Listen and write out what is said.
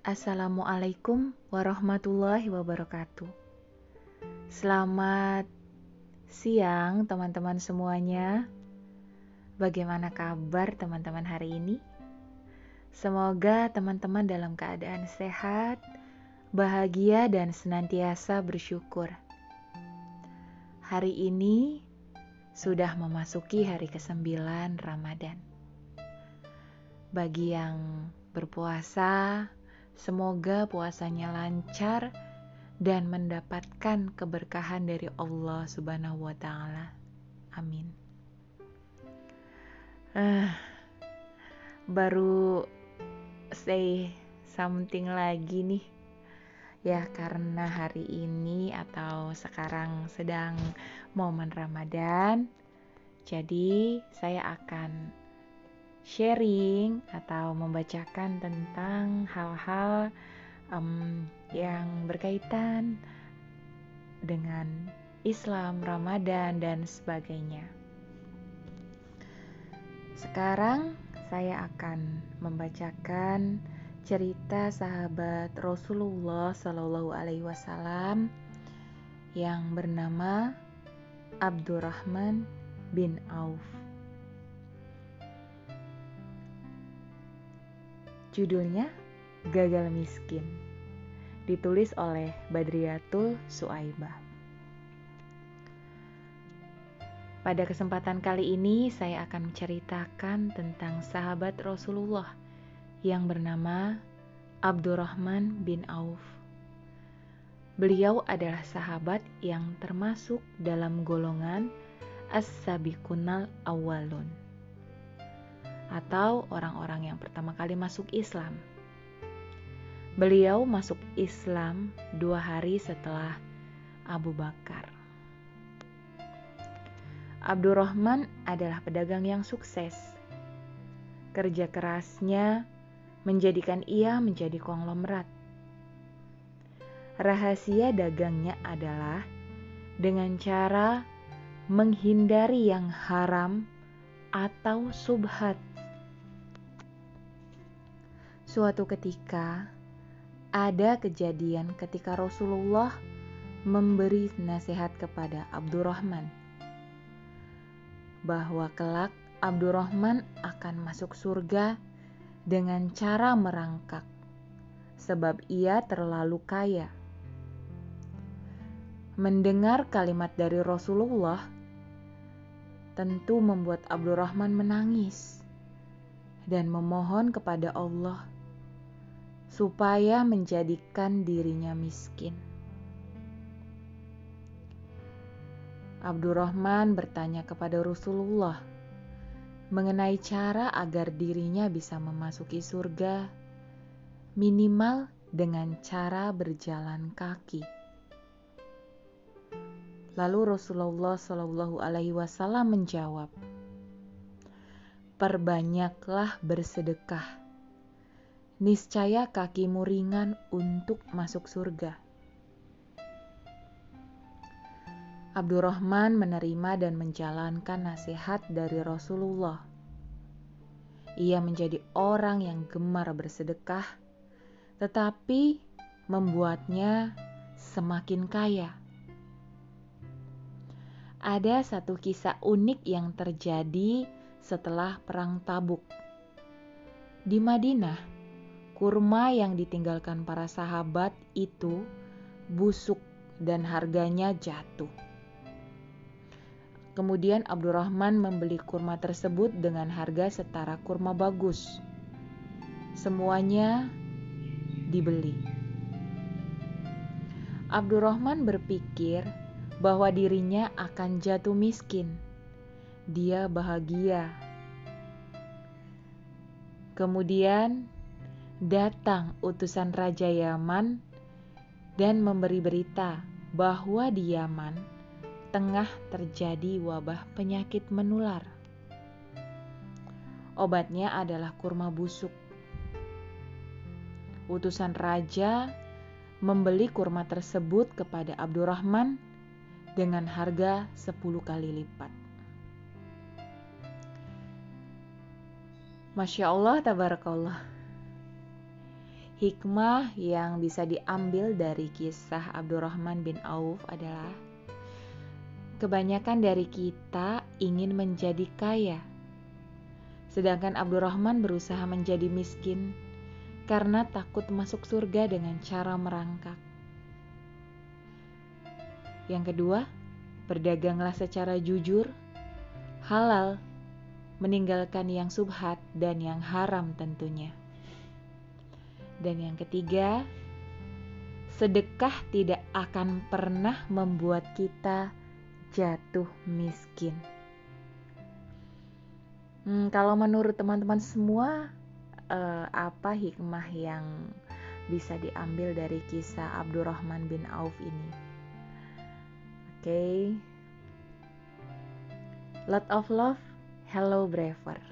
Assalamualaikum warahmatullahi wabarakatuh. Selamat siang, teman-teman semuanya. Bagaimana kabar teman-teman hari ini? Semoga teman-teman dalam keadaan sehat, bahagia, dan senantiasa bersyukur. Hari ini sudah memasuki hari ke-9 Ramadan. Bagi yang berpuasa, semoga puasanya lancar dan mendapatkan keberkahan dari Allah Subhanahu wa taala. Amin. Uh, baru say something lagi nih. Ya, karena hari ini atau sekarang sedang momen Ramadan. Jadi, saya akan sharing atau membacakan tentang hal-hal um, yang berkaitan dengan Islam, Ramadan, dan sebagainya. Sekarang saya akan membacakan cerita sahabat Rasulullah Shallallahu Alaihi Wasallam yang bernama Abdurrahman bin Auf. Judulnya Gagal Miskin. Ditulis oleh Badriatul Suaibah. Pada kesempatan kali ini saya akan menceritakan tentang sahabat Rasulullah yang bernama Abdurrahman bin Auf. Beliau adalah sahabat yang termasuk dalam golongan as-sabiqunal awalun atau orang-orang yang pertama kali masuk Islam. Beliau masuk Islam dua hari setelah Abu Bakar. Abdurrahman adalah pedagang yang sukses. Kerja kerasnya menjadikan ia menjadi konglomerat Rahasia dagangnya adalah dengan cara menghindari yang haram atau subhat. Suatu ketika ada kejadian ketika Rasulullah memberi nasihat kepada Abdurrahman bahwa kelak Abdurrahman akan masuk surga dengan cara merangkak sebab ia terlalu kaya. Mendengar kalimat dari Rasulullah tentu membuat Abdurrahman menangis dan memohon kepada Allah supaya menjadikan dirinya miskin. Abdurrahman bertanya kepada Rasulullah mengenai cara agar dirinya bisa memasuki surga, minimal dengan cara berjalan kaki. Lalu Rasulullah Shallallahu Alaihi Wasallam menjawab, "Perbanyaklah bersedekah, niscaya kakimu ringan untuk masuk surga." Abdurrahman menerima dan menjalankan nasihat dari Rasulullah. Ia menjadi orang yang gemar bersedekah, tetapi membuatnya semakin kaya ada satu kisah unik yang terjadi setelah Perang Tabuk. Di Madinah, kurma yang ditinggalkan para sahabat itu busuk dan harganya jatuh. Kemudian Abdurrahman membeli kurma tersebut dengan harga setara kurma bagus. Semuanya dibeli. Abdurrahman berpikir bahwa dirinya akan jatuh miskin. Dia bahagia. Kemudian datang utusan Raja Yaman dan memberi berita bahwa di Yaman tengah terjadi wabah penyakit menular. Obatnya adalah kurma busuk. Utusan raja membeli kurma tersebut kepada Abdurrahman dengan harga 10 kali lipat. Masya Allah, tabarakallah. Hikmah yang bisa diambil dari kisah Abdurrahman bin Auf adalah kebanyakan dari kita ingin menjadi kaya. Sedangkan Abdurrahman berusaha menjadi miskin karena takut masuk surga dengan cara merangkak. Yang kedua, berdaganglah secara jujur, halal, meninggalkan yang subhat dan yang haram tentunya. Dan yang ketiga, sedekah tidak akan pernah membuat kita jatuh miskin. Hmm, kalau menurut teman-teman semua, eh, apa hikmah yang bisa diambil dari kisah Abdurrahman bin Auf ini? Oke, okay. lot of love, hello braver.